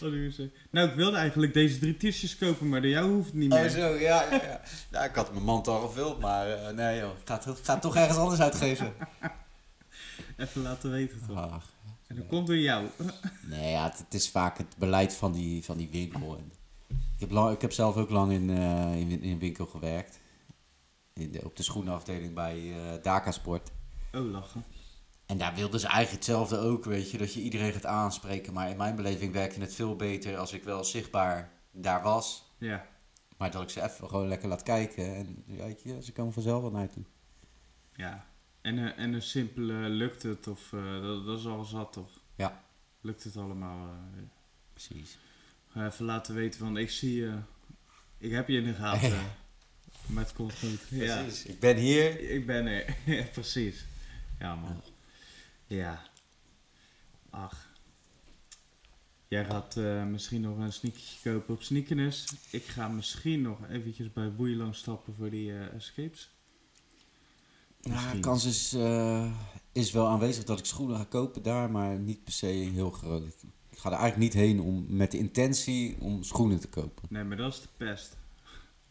Wat doe je zo? Nou, ik wilde eigenlijk deze drie t-shirts kopen, maar door jou hoeft het niet meer. oh zo, ja, ja, ja. Ja, ik had mijn mand al gevuld, maar eh, nee joh, ik ga, het, ik ga het toch ergens anders uitgeven. Even laten weten toch. Ach, En dat komt door jou. nee, ja, het, het is vaak het beleid van die, van die winkel. En ik, heb lang, ik heb zelf ook lang in, eh, in, in een winkel gewerkt. In de, op de schoenenafdeling bij eh Daka Sport. Oh, lachen. En daar wilden ze eigenlijk hetzelfde ook, weet je, dat je iedereen gaat aanspreken. Maar in mijn beleving werkte het veel beter als ik wel zichtbaar daar was. Ja, Maar dat ik ze even gewoon lekker laat kijken. En weet je, ze komen vanzelf wel naar toe. ja. En, eh, en een simpele lukt het, of eh, dat, dat is al zat toch? Ja. Lukt het allemaal? eh, Precies. Ga even laten weten van, ik zie je, ik heb je in de gaten. maar het komt goed. Ja, Precies. Ik ben hier. ik ben er. Precies. Ja, man. Ja. Ach. Jij gaat eh, misschien nog een sneakertje kopen op Sneakerness. Ik ga misschien nog eventjes bij Boeilang stappen voor die eh, escapes. Nou, Misschien. kans is, eh, is wel aanwezig dat ik schoenen ga kopen daar, maar niet per se heel groot. Ik, ik ga er eigenlijk niet heen om, met de intentie om schoenen te kopen. Nee, maar dat is de pest.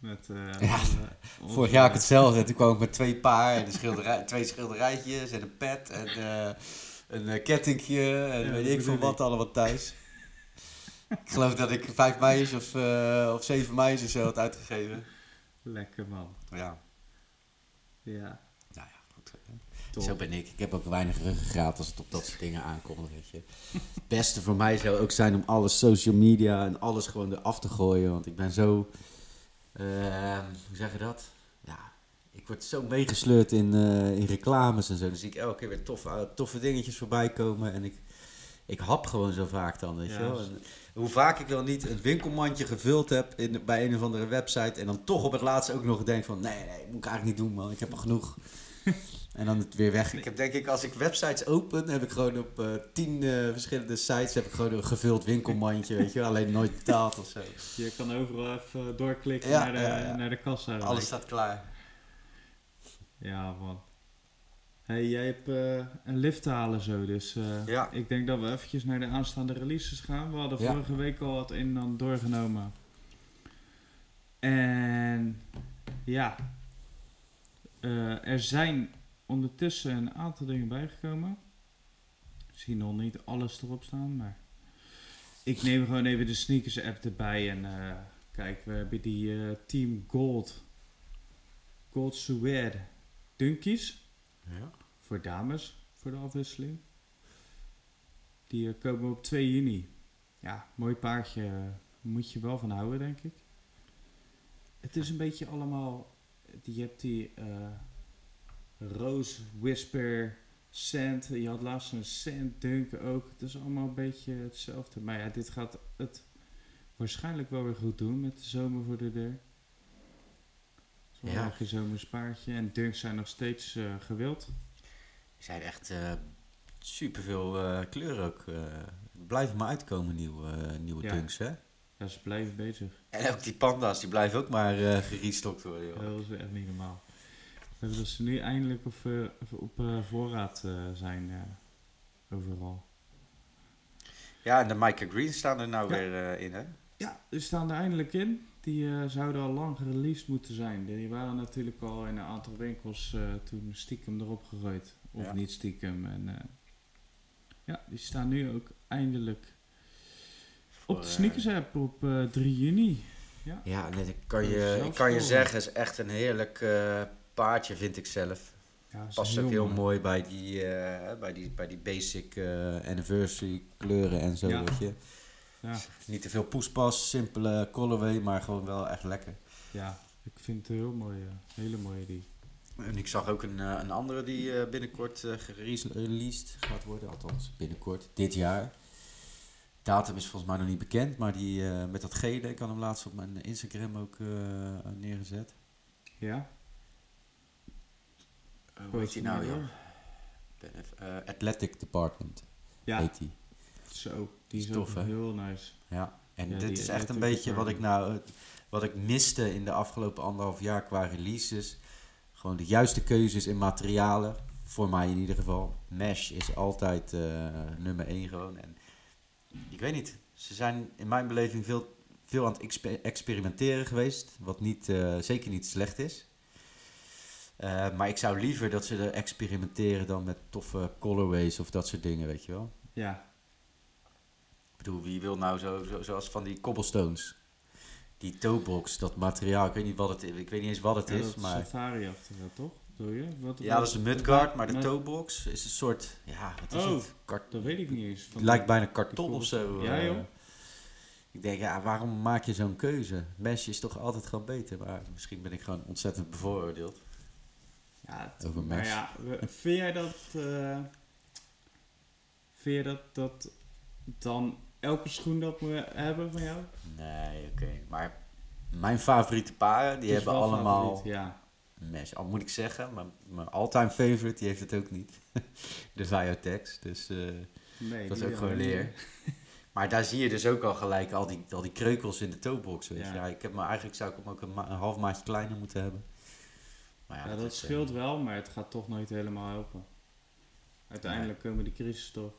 Met, eh, Ja, onze- onze- Vorig jaar had ik hetzelfde. Toen kwam ik met twee paar, en een schilderij, twee schilderijtjes en een pet en eh, een eh, kettingje en Ja, weet ik veel wat allemaal thuis. ik geloof dat ik vijf meisjes of, eh, of zeven meisjes of zo had uitgegeven. Lekker man. Ja, Ja, nou ja, goed. top. Zo ben ik. Ik heb ook weinig ruggengraat als het op dat soort dingen aankomt, weet je. Het beste voor mij zou ook zijn om alles social media en alles gewoon eraf te gooien. Want ik ben zo... eh, hoe zeg je dat? Ja, ik word zo meegesleurd in, eh, in reclames en zo. Dan zie ik elke keer weer toffe, toffe dingetjes voorbij komen. En ik, ik hap gewoon zo vaak dan, weet je wel. En hoe vaak ik wel niet een winkelmandje gevuld heb in, bij een of andere website. En dan toch op het laatste ook nog denk van... Nee, nee, moet ik eigenlijk niet doen, man. Ik heb er genoeg. En dan het weer weg. Ik heb denk ik, als ik websites open, heb ik gewoon op eh, tien eh, verschillende sites heb ik gewoon een gevuld winkelmandje, weet je wel. Alleen nooit betaald of zo. Je kan overal even doorklikken Ja, naar, de, ja, ja. naar de kassa. Alles staat klaar. Ja, man. Hey, jij hebt eh, een lift te halen zo, dus eh, Ja. ik denk dat we eventjes naar de aanstaande releases gaan. We hadden Ja. vorige week al wat in dan doorgenomen. En ja, Eh, er zijn ondertussen een aantal dingen bijgekomen. Ik zie nog niet alles erop staan, maar ik neem gewoon even de sneakers app erbij en eh, kijk, we hebben die eh, Team Gold, Gold Suede Dunkies Ja. voor dames, voor de afwisseling. Die eh, komen op 2 juni. Ja, mooi paardje. Moet je wel van houden, denk ik. Het is een beetje allemaal... Je hebt die Rose Whisper Sand. Je had laatst een Sand Dunk ook. Het is allemaal een beetje hetzelfde. Maar ja, dit gaat het waarschijnlijk wel weer goed doen met de zomer voor de deur. Ja. een lekker zomers paardje. En dunks zijn nog steeds eh, gewild. Er zijn echt eh superveel eh kleuren ook. blijven maar uitkomen nieuwe, nieuwe Ja. dunks, hè? Ja, ze blijven bezig. En ook die panda's, die blijven ook maar gerestokt worden, joh. Dat is echt niet normaal. Dat ze nu eindelijk op, eh, op eh, voorraad eh, zijn eh, overal. Ja, en de Micah Green staan er nou Ja. weer eh, in, hè? Ja, die staan er eindelijk in. Die eh, zouden al lang gereleased moeten zijn. Die waren natuurlijk al in een aantal winkels eh, toen stiekem erop gegooid. Of Ja. niet stiekem. En, eh, ja, die staan nu ook eindelijk op de sneakers app op eh, 3 juni. Ja, nee, ik kan je, ik kan je zeggen, is echt een heerlijk eh, paardje, vind ik zelf. Ja, Past ook heel mooi bij die, eh, bij die, bij die basic eh, anniversary kleuren en zo, weet je. Ja, Niet te veel poespas, simpele colorway, maar gewoon wel echt lekker. ja, ik vind het heel mooi, hele mooie die. En ik zag ook een, eh, een andere die binnenkort gereleased gaat worden, althans binnenkort, dit jaar. Datum is volgens mij nog niet bekend, maar die met dat gele, ik had hem laatst op mijn Instagram ook neergezet. Ja? Hoe heet die nou, joh? Ben even- eh, Athletic Department Ja, heet die. zo. Die is, heel nice. Ja, en Ja, dit is echt een beetje wat ik nou, eh, wat ik miste in de afgelopen anderhalf jaar qua releases. Gewoon de juiste keuzes in materialen, voor mij in ieder geval. Mesh is altijd eh, nummer één gewoon. En ik weet niet, ze zijn in mijn beleving veel, veel aan het expe- experimenteren geweest, wat niet, zeker niet slecht is. Eh, maar ik zou liever dat ze er experimenteren dan met toffe colorways of dat soort dingen, weet je wel. Ja, Ik bedoel, wie wil nou zo, zo zoals van die cobblestones? Die toebox, dat materiaal, ik weet niet wat het is, ik weet niet eens wat het ja is, dat maar... safari-achtige, toch? Doe je? Wat, Ja, dat is een mudguard, maar de toebox is een soort, ja, wat is Oh, het? Kart- Dat weet ik niet eens. het lijkt bijna karton of zo. Ja, eh. joh. Ik denk, ja, waarom maak je zo'n keuze? Mesh is toch altijd gewoon beter, maar misschien ben ik gewoon ontzettend bevooroordeeld. Ja, het- Over maar mesh. ja, we- vind jij dat... eh, vind jij dat, dat dan elke schoen dat moet hebben van jou? Nee, oké, maar mijn favoriete paren, die hebben allemaal... favoriet, Ja, Mesh, al moet ik zeggen, maar mijn all-time favorite, die heeft het ook niet. de Viotex, dus eh, nee. dat is ook gewoon leer. Maar daar zie je dus ook al gelijk al die, al die kreukels in de toebox, weet je. Ja. Ik heb me, eigenlijk zou ik hem ook een, ma- een half maatje kleiner moeten hebben. Maar Ja, dat eh, scheelt wel, maar het gaat toch nooit helemaal helpen. Uiteindelijk komen die crisis toch.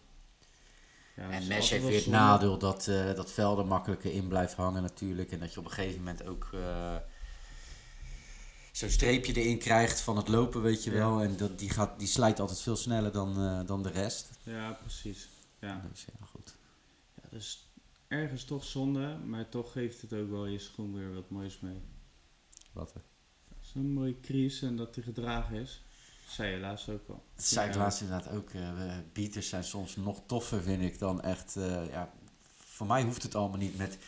Ja, En Mesh heeft weer het nadeel dat, eh dat vel er makkelijker in blijft hangen natuurlijk. En dat je op een gegeven moment ook eh, zo'n streepje erin krijgt van het lopen, weet je Ja. wel. En dat, die, gaat, die slijt altijd veel sneller dan, dan de rest. Ja, precies. Ja. Dus ja, goed. ja, dus ergens toch zonde, maar toch geeft het ook wel je schoen weer wat moois mee. Wat. Zo'n mooie crease en dat die gedragen is. Dat zei je laatst ook al. Dat zei ik laatst inderdaad ook. eh, beaters zijn soms nog toffer, vind ik, dan echt... eh, ja, voor mij hoeft het allemaal niet met...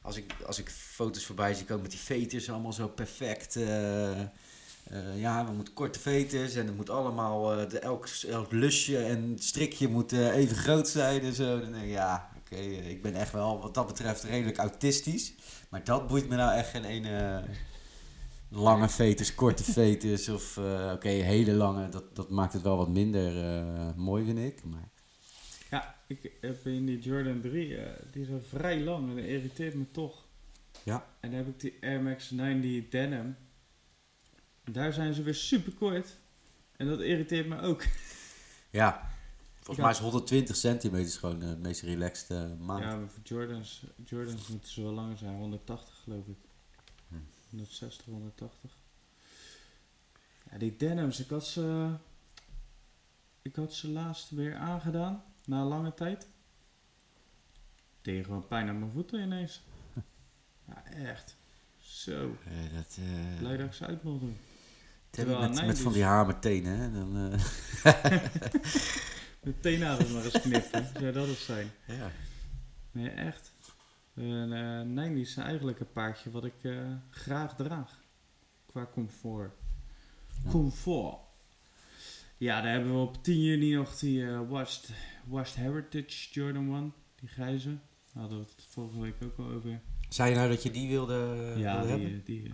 Als ik, als ik foto's voorbij zie komen met die veters, allemaal zo perfect... eh, ja, we moeten korte veters en het moet allemaal... de, elk, elk lusje en strikje moet even groot zijn en zo. Dan denk ik, ja, oké, ik ben echt wel wat dat betreft redelijk autistisch. Maar dat boeit me nou echt geen ene... Lange veters, korte veters of eh, oké, hele lange, dat, dat maakt het wel wat minder eh, mooi vind ik. Maar Ja, ik heb in die Jordan 3, eh, die is al vrij lang en dat irriteert me toch. Ja. En dan heb ik die Air Max 90 Denim. Daar zijn ze weer super kort. En dat irriteert me ook. ja, volgens Ja. mij is 120 centimeter gewoon het meest relaxed maat. Ja, maar voor Jordans, Jordans moeten ze wel langer zijn. 180 geloof ik. Hm. 160, 180. Ja, die denims, ik had ze... Ik had ze laatst weer aangedaan. Na lange tijd. Deed gewoon pijn aan mijn voeten ineens. Ja, echt. Zo. Eh, dat, eh, Blij dat ik ze uit mocht doen. het hebben Terwijl met, nee, met die van die hamertenen, hè. Dan, eh, De teennagels maar eens knippen. Zou dat het zijn? ja. Nee, echt. En, eh, nee, die is eigenlijk een paardje wat ik eh, graag draag. Qua comfort. Ja. Comfort. Ja, daar hebben we op 10 juni nog die eh, Washed, Washed Heritage Jordan 1. Die grijze. Daar hadden we het vorige week ook al over. Zei je nou dat je die wilde, ja, wilde die, hebben? die,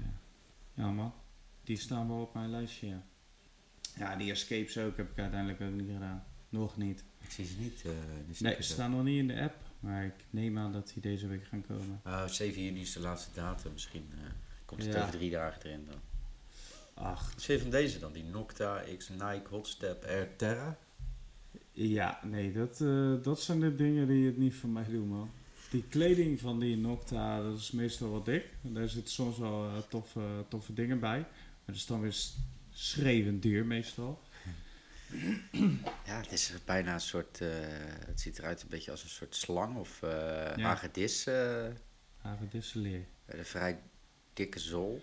ja man. Die staan wel op mijn lijstje, ja. Ja, die Escapes ook heb ik uiteindelijk ook niet gedaan. Nog niet. Ik zie ze niet. Nee, ze staan nog niet in de app. Maar ik neem aan dat die deze week gaan komen. Oh, 7 juni is de laatste datum. Misschien eh, komt het Ja. over drie dagen erin dan. Ach, Wat vind je van deze dan? Die Nocta X Nike Hotstep Air Terra? Ja, nee, dat, eh, dat zijn de dingen die het niet voor mij doen, man. Die kleding van die Nocta, dat is meestal wat dik. Daar zitten soms wel eh, toffe, toffe dingen bij. Maar dat is dan weer schreeuwend duur meestal. Ja, het is bijna een soort. eh, het ziet eruit een beetje als een soort slang of eh Ja. hagedis. eh, Hagedissenleer. met een vrij dikke zool.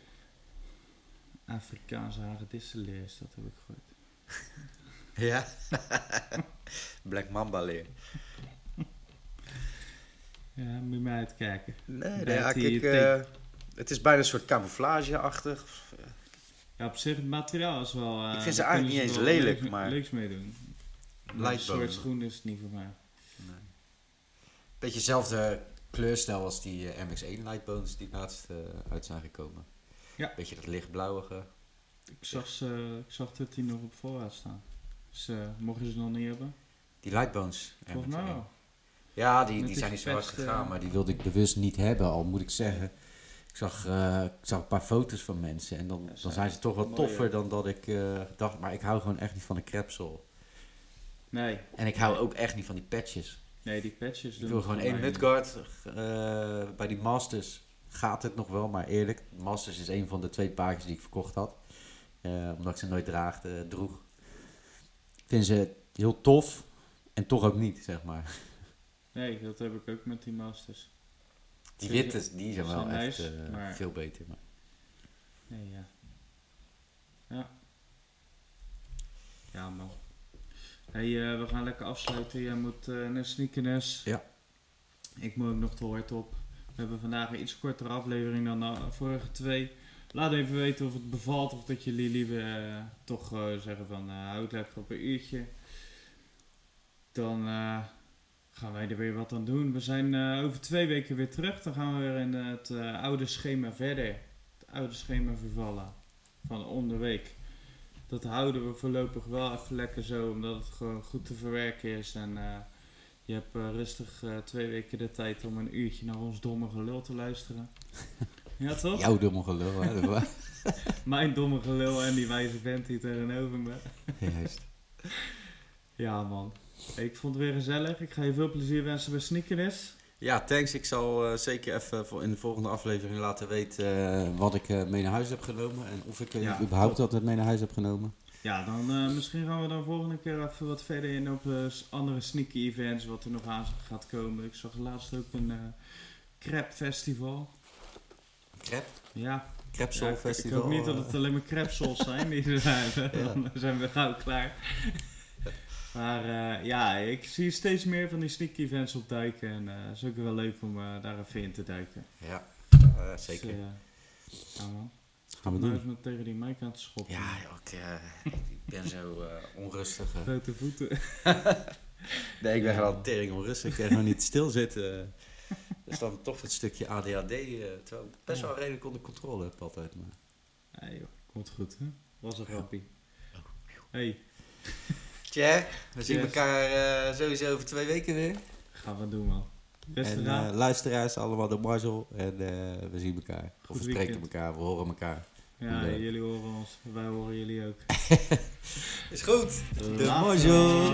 Afrikaanse hagedissenleer is dat, heb ik gehoord. Ja. Black Mamba leer. Ja, moet je maar uitkijken. Nee, ja, kijk, eh, het is bijna een soort camouflageachtig. Ja, op zich, het materiaal is wel... eh, Ik vind ze eigenlijk niet eens lelijk, leuks- maar- Leuks mee doen. Maar Een soort schoen is het niet voor mij. Beetje dezelfde kleurstijl als die eh, MX-1 Lightbones die laatst eh, uit zijn gekomen. Ja. Beetje dat lichtblauwige. Ik zag, ze, ik zag dat die nog op voorraad staan. Dus eh, mochten ze nog niet hebben. Die Lightbones. Volgens mij MX-1. wel. Ja, die, die zijn niet zo hard gegaan, eh, maar die wilde ik bewust niet hebben, al moet ik zeggen. Ik zag, eh, ik zag een paar foto's van mensen en dan, Ja, dan zijn ze toch wat mooi, toffer dan dat ik eh, dacht. Maar ik hou gewoon echt niet van de crepsel. Nee, En ik hou ook echt niet van die patches. nee, die patches Ik wil gewoon één mij mudguard. eh bij die Masters gaat het nog wel, maar eerlijk. Masters is een van de twee paardjes die ik verkocht had. Omdat ik ze nooit draagde, droeg. Ik vind ze heel tof en toch ook niet, zeg maar. Nee, dat heb ik ook met die masters. Die witte, die zijn wel zijn echt eh, maar- veel beter. Maar. Nee, ja. Ja. Ja, man. Hey, eh, we gaan lekker afsluiten. Jij moet eh naar Sneakernes. Ja. Ik moet ook nog te hard op. We hebben vandaag een iets kortere aflevering dan de vorige twee. Laat even weten of het bevalt of dat jullie liever toch zeggen van houd lekker op een uurtje. Dan gaan wij er weer wat aan doen. We zijn eh, over twee weken weer terug. Dan gaan we weer in het eh, oude schema verder. Het oude schema vervallen van om de week. Dat houden we voorlopig wel even lekker zo, omdat het gewoon goed te verwerken is. En eh, je hebt eh, rustig eh, twee weken de tijd om een uurtje naar ons domme gelul te luisteren. Ja, toch? Jouw domme gelul, hè? Mijn domme gelul en die wijze vent die tegenover me. Juist. Ja, man. Ik vond het weer gezellig. Ik ga je veel plezier wensen bij Sneakernis. Ja, thanks. Ik zal eh, zeker even in de volgende aflevering laten weten eh, wat ik eh, mee naar huis heb genomen. En of ik Ja, überhaupt dat mee naar huis heb genomen. Ja, dan misschien gaan we dan volgende keer even wat verder in op andere sneaky events, wat er nog aan gaat komen. Ik zag laatst ook een crap festival. Crep? Ja, ik- Festival. Ik hoop niet dat het alleen maar crap souls zijn die er zijn. Dan zijn we gauw klaar. Maar eh, ja, ik zie steeds meer van die sneaky events opduiken. En eh het is ook wel leuk om eh, daar even in te duiken. Ja, eh, zeker. Dus, eh, ja man. Gaan we doen. met tegen die mic aan te schoppen. Ja, ik, eh, ik ben zo eh, Onrustig. eh. Grote voeten. Nee, ik ben Ja. gewoon tering onrustig. Ik kan gewoon niet stilzitten. Dus dan toch het stukje ADHD, eh, terwijl ik best Ja. wel redelijk onder controle heb altijd. Maar... Ja joh, komt goed hè. Was een grappie. Hey, Cher, we zien elkaar eh, sowieso over twee weken weer. Gaan we doen, man. Beste en, eh, luisteraars, allemaal de Marshall. En eh, we zien elkaar. Of we spreken elkaar, we horen elkaar. Ja, jullie horen ons. Wij horen jullie ook. Is goed. De Marcel.